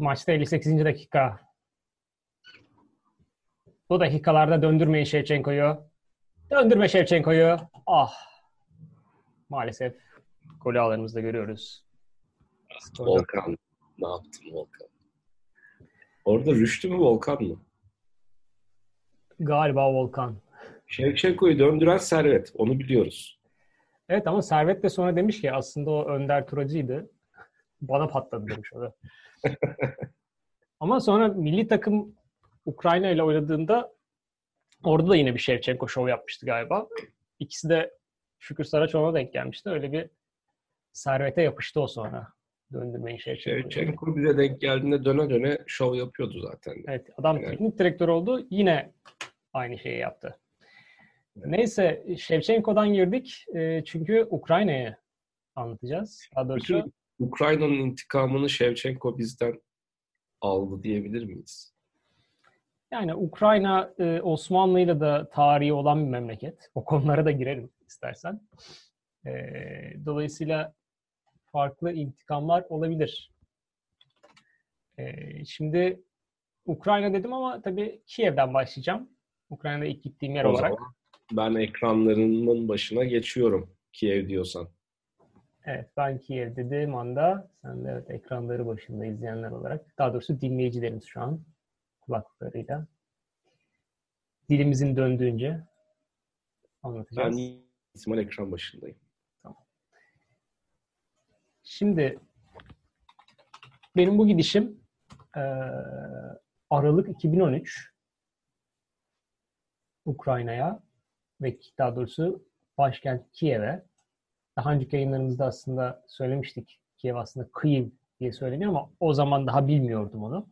Maçta 58. dakika. Bu dakikalarda döndürmeyin Şevçenko'yu. Döndürme Şevçenko'yu. Ah. Maalesef golü ağlarımızda görüyoruz. Volkan. Ne yaptın Volkan? Orada Rüştü mü Volkan mı? Galiba Volkan. Şevçenko'yu döndüren Servet. Onu biliyoruz. Evet ama Servet de sonra demiş ki aslında o Önder Turacı'ydı. Bana patladı demiş o da. ama sonra milli takım Ukrayna ile oynadığında orada da yine bir Şevçenko şov yapmıştı galiba. İkisi de Şükür Saraçoğlu'na denk gelmişti. Öyle bir servete yapıştı o sonra. Döndürmeyin Şevçenko. Şevçenko bize denk geldiğinde döne döne şov yapıyordu zaten. Evet adam Evet. teknik direktör oldu. Yine aynı şeyi yaptı. Neyse Şevçenko'dan girdik. E, çünkü Ukrayna'yı anlatacağız. Daha doğrusu Bütün Ukrayna'nın intikamını Şevçenko bizden aldı diyebilir miyiz? yani Ukrayna e, Osmanlı'yla da tarihi olan bir memleket. O konulara da girelim istersen. E, dolayısıyla farklı intikamlar olabilir. E, şimdi Ukrayna dedim ama tabii Kiev'den başlayacağım. Ukrayna'da ilk gittiğim yer O olarak. zaman ben ekranlarının başına geçiyorum Kiev diyorsan. Evet, ben Kiev dediğim anda sen de evet, ekranları başında izleyenler olarak, daha doğrusu dinleyicilerimiz şu an kulaklarıyla dilimizin döndüğünce Ben anlatacağız. ihtimal ekran başındayım. Şimdi benim bu gidişim eee, Aralık 2013 Ukrayna'ya ve daha doğrusu başkent Kiev'e. Daha önceki yayınlarımızda aslında söylemiştik. Kiev aslında Kyiv diye söyleniyor ama o zaman daha bilmiyordum onu.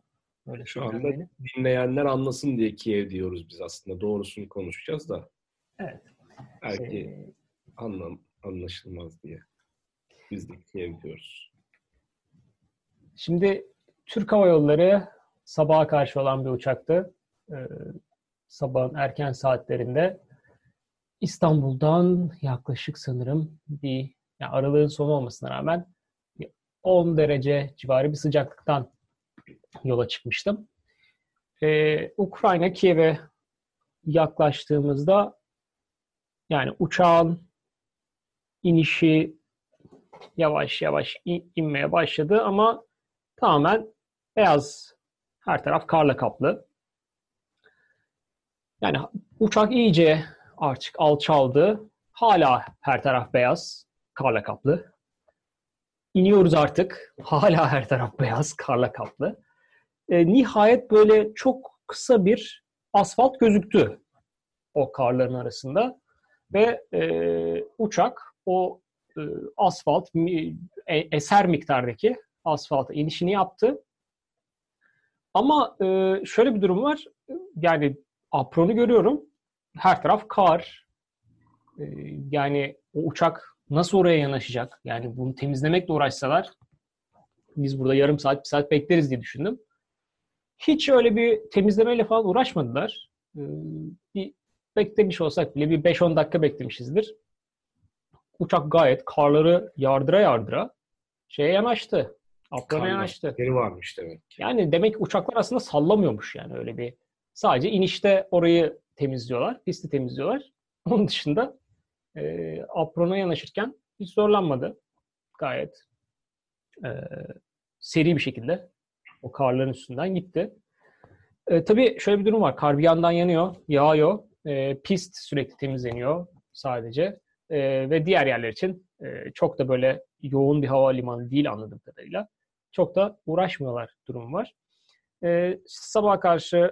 Öyle Şu anda söylenmeli. dinleyenler anlasın diye Kiev diyoruz biz aslında. Doğrusunu konuşacağız da Evet. belki Ee, anlam anlaşılmaz diye. Biz de Kiev diyoruz. Şimdi Türk Hava Yolları sabaha karşı olan bir uçaktı. Ee, sabahın erken saatlerinde İstanbul'dan yaklaşık sanırım bir yani aralığın sonu olmasına rağmen bir 10 derece civarı bir sıcaklıktan yola çıkmıştım. Ee, Ukrayna Kiev'e yaklaştığımızda yani uçağın inişi yavaş yavaş in- inmeye başladı ama tamamen beyaz. Her taraf karla kaplı. Yani uçak iyice artık alçaldı. Hala her taraf beyaz, karla kaplı. İniyoruz artık. Hala her taraf beyaz, karla kaplı. E, nihayet böyle çok kısa bir asfalt gözüktü o karların arasında. Ve e, uçak o e, asfalt e- eser miktardaki asfalta inişini yaptı. Ama e, şöyle bir durum var. Yani apronu görüyorum. Her taraf kar. E, yani o uçak nasıl oraya yanaşacak? Yani bunu temizlemekle uğraşsalar biz burada yarım saat, bir saat bekleriz diye düşündüm. Hiç öyle bir temizlemeyle falan uğraşmadılar. E, bir beklemiş olsak bile bir 5-10 dakika beklemişizdir. Uçak gayet karları yardıra yardıra şeye yanaştı. Karla. yanaştı. Yeri varmış demek. Yani demek ki uçaklar aslında sallamıyormuş yani öyle bir. Sadece inişte orayı temizliyorlar, pisti temizliyorlar. Onun dışında e, aprona yanaşırken hiç zorlanmadı. Gayet e, seri bir şekilde o karların üstünden gitti. E, tabii şöyle bir durum var. Kar bir yandan yanıyor, yağıyor. E, pist sürekli temizleniyor sadece. E, ve diğer yerler için e, çok da böyle yoğun bir havalimanı değil anladığım kadarıyla. Çok da uğraşmıyorlar durum var. E, sabaha karşı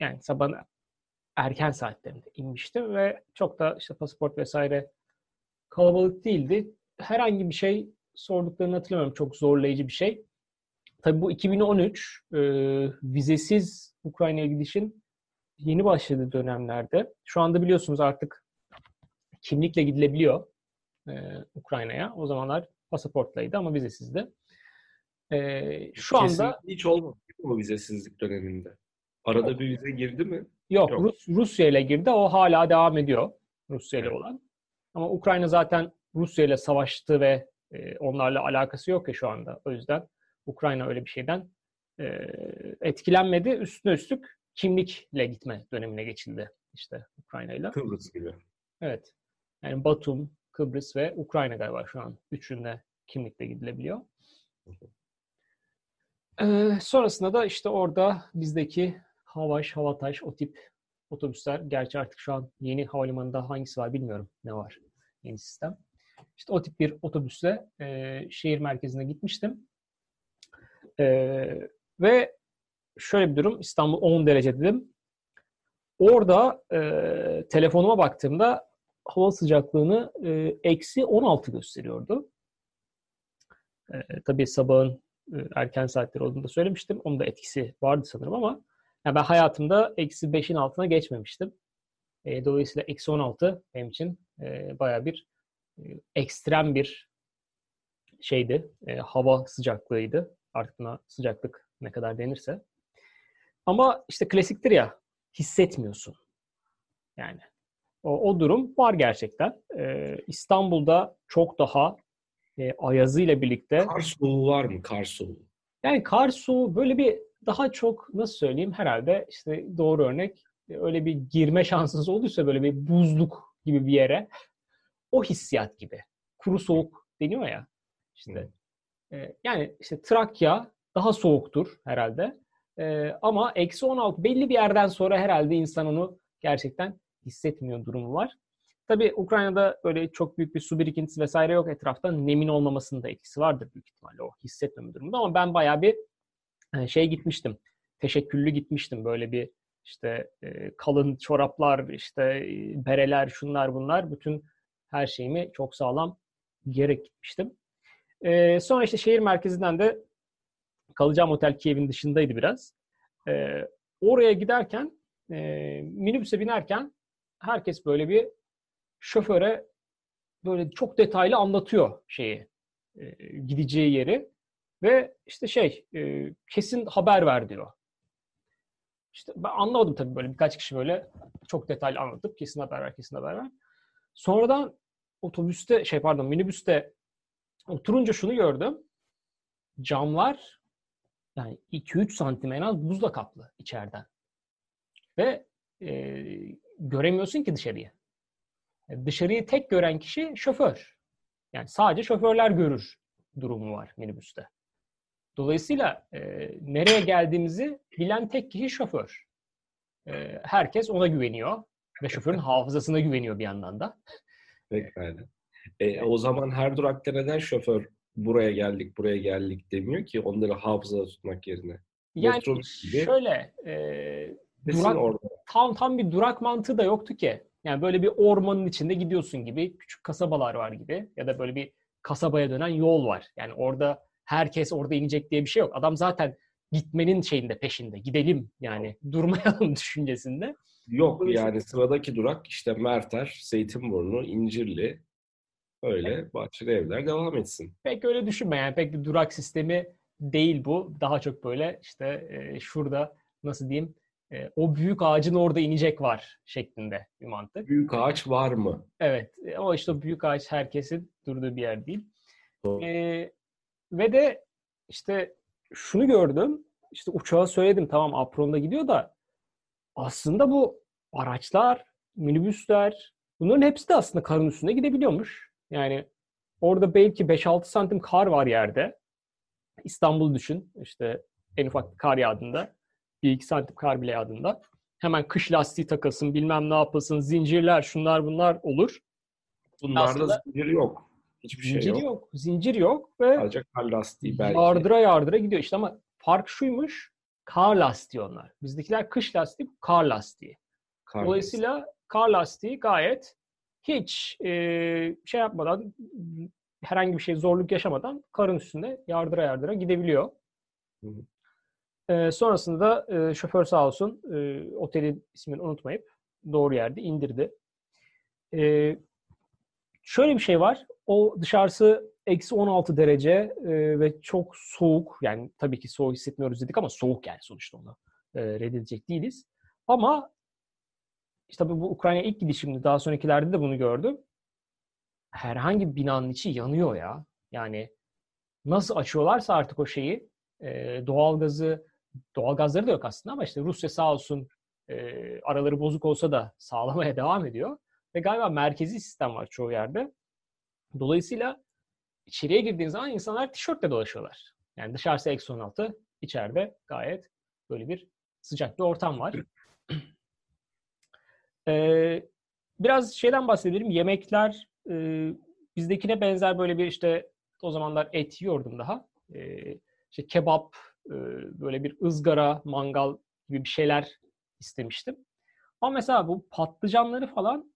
yani sabahın erken saatlerinde inmiştim ve çok da işte pasaport vesaire kalabalık değildi. Herhangi bir şey sorduklarını hatırlamıyorum. Çok zorlayıcı bir şey. Tabii bu 2013 e, vizesiz Ukrayna'ya gidişin yeni başladığı dönemlerde. Şu anda biliyorsunuz artık kimlikle gidilebiliyor e, Ukrayna'ya. O zamanlar pasaportlaydı ama vizesizdi. E, şu anda Kesinlikle hiç olmadı o vizesizlik döneminde. Arada bir vize girdi mi? Yok, Yok. Rus, Rusya ile girdi. O hala devam ediyor. Rusya ile Evet. olan. Ama Ukrayna zaten Rusya ile savaştı ve e, onlarla alakası yok ya şu anda. O yüzden Ukrayna öyle bir şeyden e, etkilenmedi. Üstüne üstlük kimlikle gitme dönemine geçildi işte Ukrayna'yla. Kıbrıs gibi. Evet. Yani Batum, Kıbrıs ve Ukrayna galiba şu an üçünde kimlikle gidilebiliyor. Ee, sonrasında da işte orada bizdeki Havaş, Havataş o tip otobüsler. Gerçi artık şu an yeni havalimanında hangisi var bilmiyorum ne var yeni sistem. İşte o tip bir otobüsle e, şehir merkezine gitmiştim. E, ve şöyle bir durum İstanbul 10 derece dedim. Orada e, telefonuma baktığımda hava sıcaklığını e, eksi 16 gösteriyordu. E, tabii sabahın e, erken saatleri olduğunu da söylemiştim. Onun da etkisi vardı sanırım ama yani ben hayatımda eksi 5'in altına geçmemiştim. E, dolayısıyla eksi 16 benim için e, baya bir e, ekstrem bir şeydi. E, hava sıcaklığıydı. Artık buna sıcaklık ne kadar denirse. Ama işte klasiktir ya hissetmiyorsun. Yani o, o durum var gerçekten. Ee, İstanbul'da çok daha e, ayazıyla birlikte. Kar soğuğu var mı? Kar soğuğu. Yani kar soğuğu böyle bir daha çok nasıl söyleyeyim herhalde işte doğru örnek öyle bir girme şansınız olduysa böyle bir buzluk gibi bir yere o hissiyat gibi. Kuru soğuk deniyor ya. İşte e, yani işte Trakya daha soğuktur herhalde. E, ama eksi 16 belli bir yerden sonra herhalde insan onu gerçekten hissetmiyor durumu var. Tabii Ukrayna'da böyle çok büyük bir su birikintisi vesaire yok etrafta. Nemin olmamasının da etkisi vardır büyük ihtimalle o hissetmeme durumunda. Ama ben bayağı bir e, şey gitmiştim. Teşekküllü gitmiştim. Böyle bir işte e, kalın çoraplar, işte e, bereler, şunlar bunlar. Bütün her şeyimi çok sağlam giyerek gitmiştim. Sonra işte şehir merkezinden de kalacağım otel Kiev'in dışındaydı biraz. Oraya giderken minibüse binerken herkes böyle bir şoföre böyle çok detaylı anlatıyor şeyi, e, gideceği yeri ve işte şey e, kesin haber ver diyor. İşte ben anlamadım tabii böyle birkaç kişi böyle çok detaylı anlatıp kesin haber ver, kesin haber ver. Sonradan otobüste şey pardon minibüste oturunca şunu gördüm. Camlar yani 2-3 santim en az buzla kaplı içeriden. Ve e, göremiyorsun ki dışarıyı. E, dışarıyı tek gören kişi şoför. Yani sadece şoförler görür durumu var minibüste. Dolayısıyla e, nereye geldiğimizi bilen tek kişi şoför. E, herkes ona güveniyor ve şoförün hafızasına güveniyor bir yandan da. Pekala. E, o zaman her durakta neden şoför buraya geldik, buraya geldik demiyor ki onları hafızada tutmak yerine? Yani gibi, şöyle e, durak, orada. tam tam bir durak mantığı da yoktu ki. Yani böyle bir ormanın içinde gidiyorsun gibi, küçük kasabalar var gibi ya da böyle bir kasabaya dönen yol var. Yani orada herkes orada inecek diye bir şey yok. Adam zaten gitmenin şeyinde peşinde. Gidelim yani durmayalım düşüncesinde. Yok yani sıradaki durak işte Merter, Zeytinburnu, İncirli öyle bahçeli evler devam etsin. Pek öyle düşünme yani pek bir durak sistemi değil bu. Daha çok böyle işte e, şurada nasıl diyeyim e, o büyük ağacın orada inecek var şeklinde bir mantık. Büyük ağaç var mı? Evet ama işte o büyük ağaç herkesin durduğu bir yer değil. E, ve de işte şunu gördüm. İşte uçağa söyledim tamam apronda gidiyor da aslında bu araçlar, minibüsler bunların hepsi de aslında karın üstünde gidebiliyormuş. Yani orada belki 5-6 santim kar var yerde. İstanbul düşün. işte en ufak kar yağdığında. 1-2 santim kar bile yağdığında. Hemen kış lastiği takılsın, bilmem ne yapılsın, zincirler, şunlar bunlar olur. Bunlarda Aslında, zincir yok. Hiçbir şey zincir yok. yok. Zincir yok ve Sadece kar lastiği belki. Yardıra yardıra gidiyor. İşte ama fark şuymuş. Kar lastiği onlar. Bizdekiler kış lastiği, kar lastiği. Kar Dolayısıyla lastiği. kar lastiği gayet hiç e, şey yapmadan herhangi bir şey zorluk yaşamadan karın üstünde yardıra yardıra gidebiliyor. Hı hı. E, sonrasında e, şoför sağ olsun e, otelin ismini unutmayıp doğru yerde indirdi. E, şöyle bir şey var. O dışarısı eksi 16 derece e, ve çok soğuk. Yani tabii ki soğuk hissetmiyoruz dedik ama soğuk yani sonuçta onu e, reddedecek değiliz. Ama işte bu Ukrayna ilk gidişimde daha sonrakilerde de bunu gördüm. Herhangi bir binanın içi yanıyor ya. Yani nasıl açıyorlarsa artık o şeyi e, doğalgazı doğalgazları da yok aslında ama işte Rusya sağ olsun e, araları bozuk olsa da sağlamaya devam ediyor. Ve galiba merkezi sistem var çoğu yerde. Dolayısıyla içeriye girdiğin zaman insanlar tişörtle dolaşıyorlar. Yani dışarısı eksi 16, içeride gayet böyle bir sıcak bir ortam var. Ee, biraz şeyden bahsedelim. Yemekler e, bizdekine benzer böyle bir işte o zamanlar et yiyordum daha. Ee, işte kebap, e, böyle bir ızgara, mangal gibi bir şeyler istemiştim. Ama mesela bu patlıcanları falan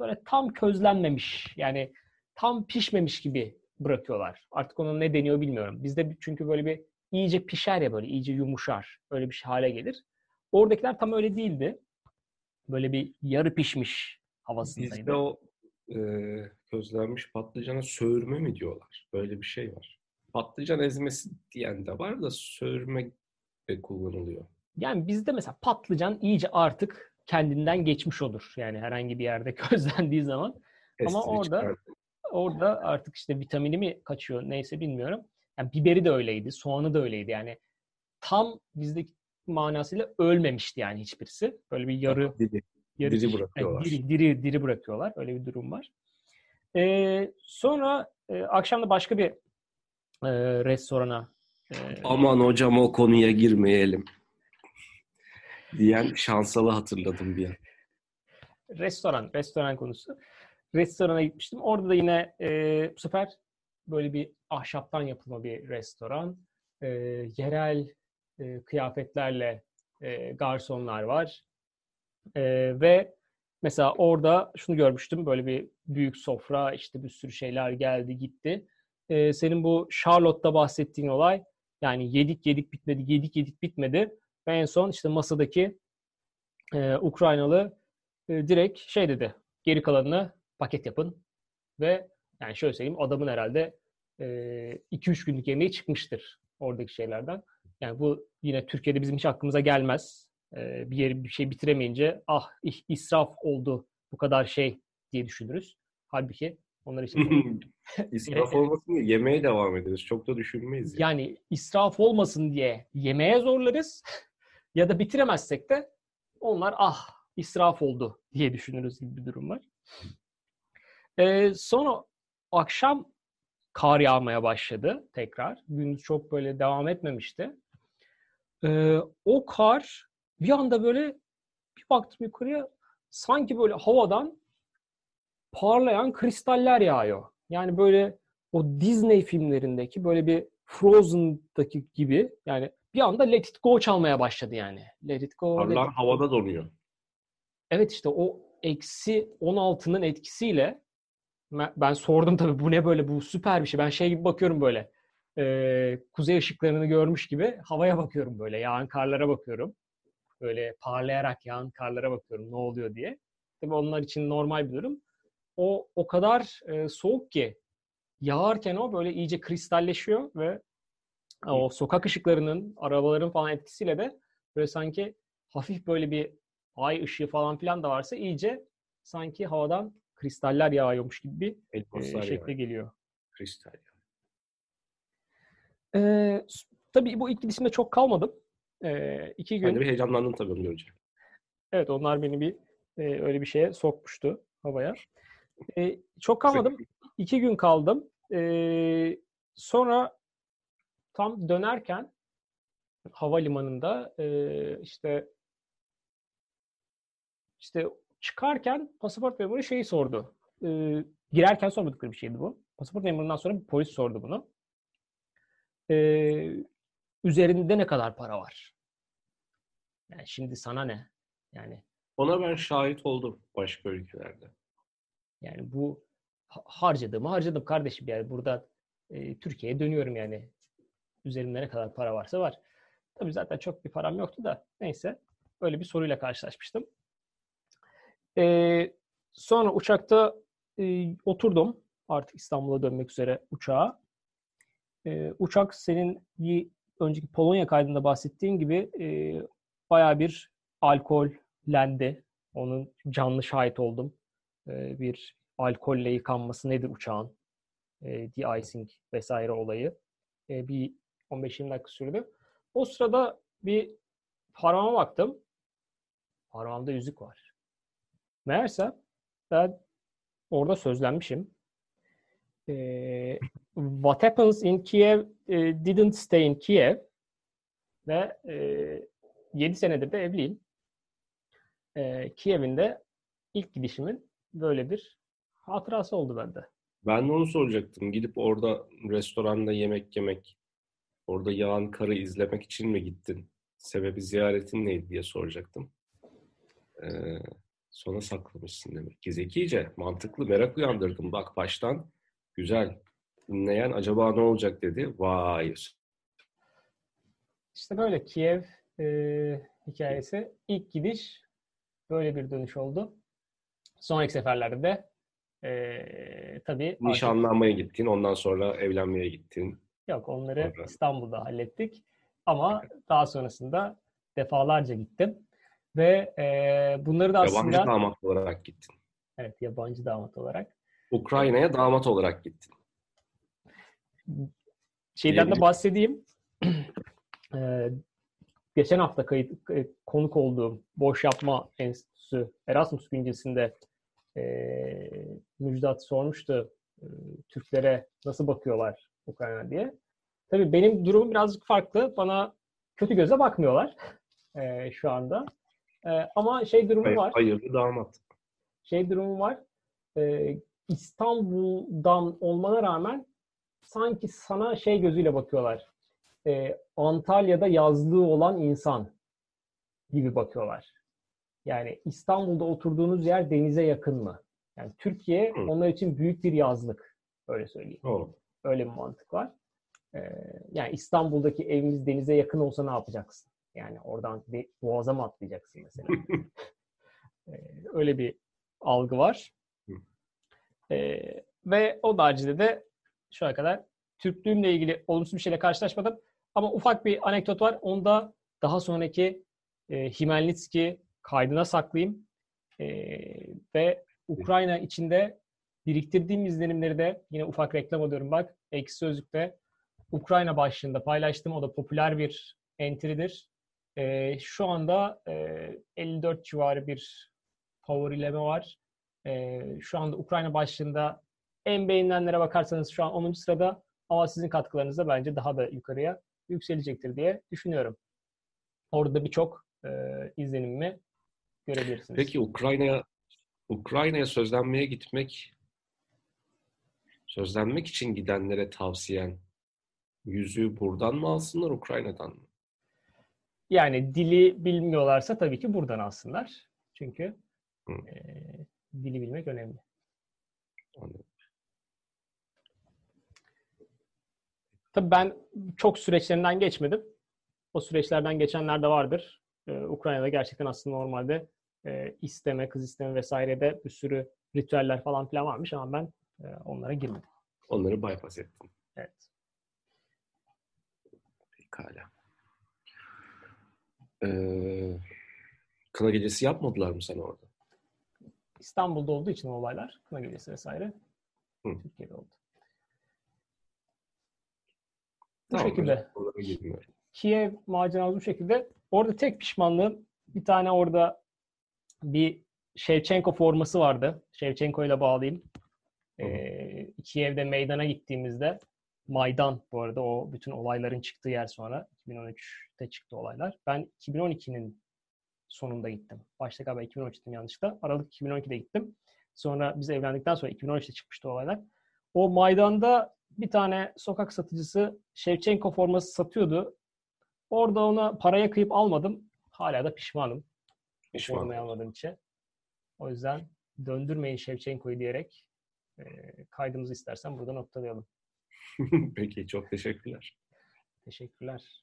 böyle tam közlenmemiş. Yani tam pişmemiş gibi bırakıyorlar. Artık onun ne deniyor bilmiyorum. Bizde çünkü böyle bir iyice pişer ya böyle iyice yumuşar. Öyle bir şey hale gelir. Oradakiler tam öyle değildi. Böyle bir yarı pişmiş havasındaydı. Bizde o e, közlenmiş patlıcana söğürme mi diyorlar? Böyle bir şey var. Patlıcan ezmesi diyen de var da söğürme de kullanılıyor. Yani bizde mesela patlıcan iyice artık kendinden geçmiş olur. Yani herhangi bir yerde közlendiği zaman. Estri Ama orada çıkardı. Orada artık işte vitamini mi kaçıyor neyse bilmiyorum. Yani biberi de öyleydi, soğanı da öyleydi. Yani tam bizdeki manasıyla ölmemişti yani hiçbirisi. Böyle bir yarı Diri, yarı diri bırakıyorlar. yani diri, diri diri bırakıyorlar. Öyle bir durum var. Ee, sonra e, akşam da başka bir e, restorana e, Aman hocam o konuya girmeyelim. Diyen şansalı hatırladım bir an. restoran, restoran konusu. Restorana gitmiştim. Orada da yine e, bu sefer böyle bir ahşaptan yapılma bir restoran. E, yerel e, kıyafetlerle e, garsonlar var. E, ve mesela orada şunu görmüştüm. Böyle bir büyük sofra, işte bir sürü şeyler geldi gitti. E, senin bu Charlotte'da bahsettiğin olay yani yedik yedik bitmedi, yedik yedik bitmedi. Ve en son işte masadaki e, Ukraynalı e, direkt şey dedi. Geri kalanını paket yapın. Ve yani şöyle söyleyeyim adamın herhalde 2-3 günlük yemeği çıkmıştır oradaki şeylerden. Yani bu yine Türkiye'de bizim hiç aklımıza gelmez. Bir yeri bir şey bitiremeyince ah israf oldu bu kadar şey diye düşünürüz. Halbuki onlar için İsraf olmasın diye yemeğe devam ederiz. Çok da düşünmeyiz. ya. yani israf olmasın diye yemeğe zorlarız ya da bitiremezsek de onlar ah israf oldu diye düşünürüz gibi bir durum var. Ee, sonra akşam kar yağmaya başladı tekrar. Gündüz çok böyle devam etmemişti. Ee, o kar bir anda böyle bir baktım yukarıya sanki böyle havadan parlayan kristaller yağıyor. Yani böyle o Disney filmlerindeki böyle bir Frozen'daki gibi yani bir anda Let It Go çalmaya başladı yani. Let It Go. Karlar havada donuyor. Evet işte o eksi 16'nın etkisiyle ben- sordum tabii bu ne böyle bu süper bir şey. Ben şey gibi bakıyorum böyle e, kuzey ışıklarını görmüş gibi havaya bakıyorum böyle yağan karlara bakıyorum. Böyle parlayarak yağan karlara bakıyorum ne oluyor diye. Tabii onlar için normal bir durum. O o kadar e, soğuk ki yağarken o böyle iyice kristalleşiyor ve o sokak ışıklarının, arabaların falan etkisiyle de böyle sanki hafif böyle bir ay ışığı falan filan da varsa iyice sanki havadan kristaller yağıyormuş gibi bir e, şekle yani. geliyor. Kristal. yani. Ee, tabii bu ikili çok kalmadım. Ee, iki gün Ben de bir heyecanlandım tabii onu görünce. Evet onlar beni bir e, öyle bir şeye sokmuştu havaya. E, çok kalmadım. İki gün kaldım. E, sonra tam dönerken havalimanında e, işte işte çıkarken pasaport memuru şeyi sordu. E, girerken sormadıkları bir şeydi bu. Pasaport memurundan sonra bir polis sordu bunu. E, üzerinde ne kadar para var? Yani şimdi sana ne? Yani Ona ben şahit oldum başka ülkelerde. Yani bu ha- harcadığımı harcadım kardeşim yani burada e, Türkiye'ye dönüyorum yani. Üzerimde ne kadar para varsa var. Tabii zaten çok bir param yoktu da neyse. Öyle bir soruyla karşılaşmıştım. E, sonra uçakta e, oturdum. Artık İstanbul'a dönmek üzere uçağa. E, uçak senin bir önceki Polonya kaydında bahsettiğin gibi e, bayağı bir alkollendi. Onun canlı şahit oldum e, bir alkolle yıkanması nedir uçağın? E, de-icing vesaire olayı. E, bir 15-20 dakika sürdü. O sırada bir parmağıma baktım. Parmağımda yüzük var. Meğerse ben orada sözlenmişim. Ee, What happens in Kiev e, didn't stay in Kiev ve e, 7 senedir de evliyim. E, Kiev'in de ilk gidişimin böyle bir hatırası oldu bende. Ben de onu soracaktım. Gidip orada restoranda yemek yemek, orada yağan karı izlemek için mi gittin? Sebebi ziyaretin neydi diye soracaktım. Ee, sonra saklamışsın demek ki. Zekice, mantıklı, merak uyandırdım. Bak baştan güzel. Dinleyen acaba ne olacak dedi. Vay. İşte böyle Kiev e, hikayesi. İlk gidiş böyle bir dönüş oldu. Sonraki seferlerde de e, tabii artık- Nişanlanmaya gittin, ondan sonra evlenmeye gittin. Yok onları Sonra. İstanbul'da hallettik. Ama daha sonrasında defalarca gittim. Ve e, bunları da aslında Yabancı damat olarak gittin. evet yabancı damat olarak Ukrayna'ya damat olarak gittin. şeyden de bahsedeyim. E, geçen hafta kayıt e, konuk olduğum Boş Yapma Enstitüsü Erasmus güncesinde e, Müjdat sormuştu e, Türklere nasıl bakıyorlar Ukrayna diye. Tabii benim durumum birazcık farklı. Bana kötü göze bakmıyorlar e, şu anda. E, ama şey durumu Hayır, var. hayırlı damat. Şey durumu var. E, İstanbul'dan olmana rağmen sanki sana şey gözüyle bakıyorlar. E, Antalya'da yazlığı olan insan gibi bakıyorlar. Yani İstanbul'da oturduğunuz yer denize yakın mı? Yani Türkiye Hı. onlar için büyük bir yazlık. Öyle söyleyeyim. Doğru. Öyle bir mantık var. Ee, yani İstanbul'daki evimiz denize yakın olsa ne yapacaksın? Yani oradan bir boğaza mı atlayacaksın mesela? Ee, öyle bir algı var. Ee, ve o haricinde de şu ana kadar Türklüğümle ilgili olumsuz bir şeyle karşılaşmadım. Ama ufak bir anekdot var. Onu da daha sonraki e, Himelnitski kaydına saklayayım. Ee, ve Ukrayna içinde biriktirdiğim izlenimleri de yine ufak reklam alıyorum bak. Eksi Sözlük'te Ukrayna başlığında paylaştım. O da popüler bir entry'dir. Ee, şu anda e, 54 civarı bir favorileme var. Ee, şu anda Ukrayna başlığında en beğenilenlere bakarsanız şu an 10. sırada ama sizin katkılarınızla bence daha da yukarıya yükselecektir diye düşünüyorum. Orada birçok e, izlenimimi görebilirsiniz. Peki Ukrayna'ya Ukrayna'ya sözlenmeye gitmek sözlenmek için gidenlere tavsiyen yüzüğü buradan mı alsınlar Ukrayna'dan mı? Yani dili bilmiyorlarsa tabii ki buradan alsınlar. Çünkü Hı. e, dili bilmek önemli. Anladım. Tabii ben çok süreçlerinden geçmedim. O süreçlerden geçenler de vardır. Ee, Ukrayna'da gerçekten aslında normalde e, isteme, kız isteme vesairede bir sürü ritüeller falan filan varmış ama ben e, onlara girmedim. Onları bypass ettin. Evet. Pekala. Ee, kına gecesi yapmadılar mı sana orada? İstanbul'da olduğu için o olaylar, kına gecesi vesaire Hı. Türkiye'de oldu. Bu Tamam, şekilde. Kiev maceramız bu şekilde. Orada tek pişmanlığım bir tane orada bir Shevchenko forması vardı. Shevchenko ile bağlayayım. Ee, Kiev'de meydana gittiğimizde Maydan bu arada o bütün olayların çıktığı yer sonra 2013'te çıktı olaylar. Ben 2012'nin sonunda gittim. Başta galiba 2013 dedim yanlışlıkla. Aralık 2012'de gittim. Sonra biz evlendikten sonra 2013'te çıkmıştı olaylar. O Maydan'da bir tane sokak satıcısı Shevchenko forması satıyordu. Orada ona paraya kıyıp almadım. Hala da pişmanım. Pişman. almadığım için. O yüzden döndürmeyin Shevchenko'yu diyerek e, kaydımızı istersen burada noktalayalım. Peki çok teşekkürler. Teşekkürler.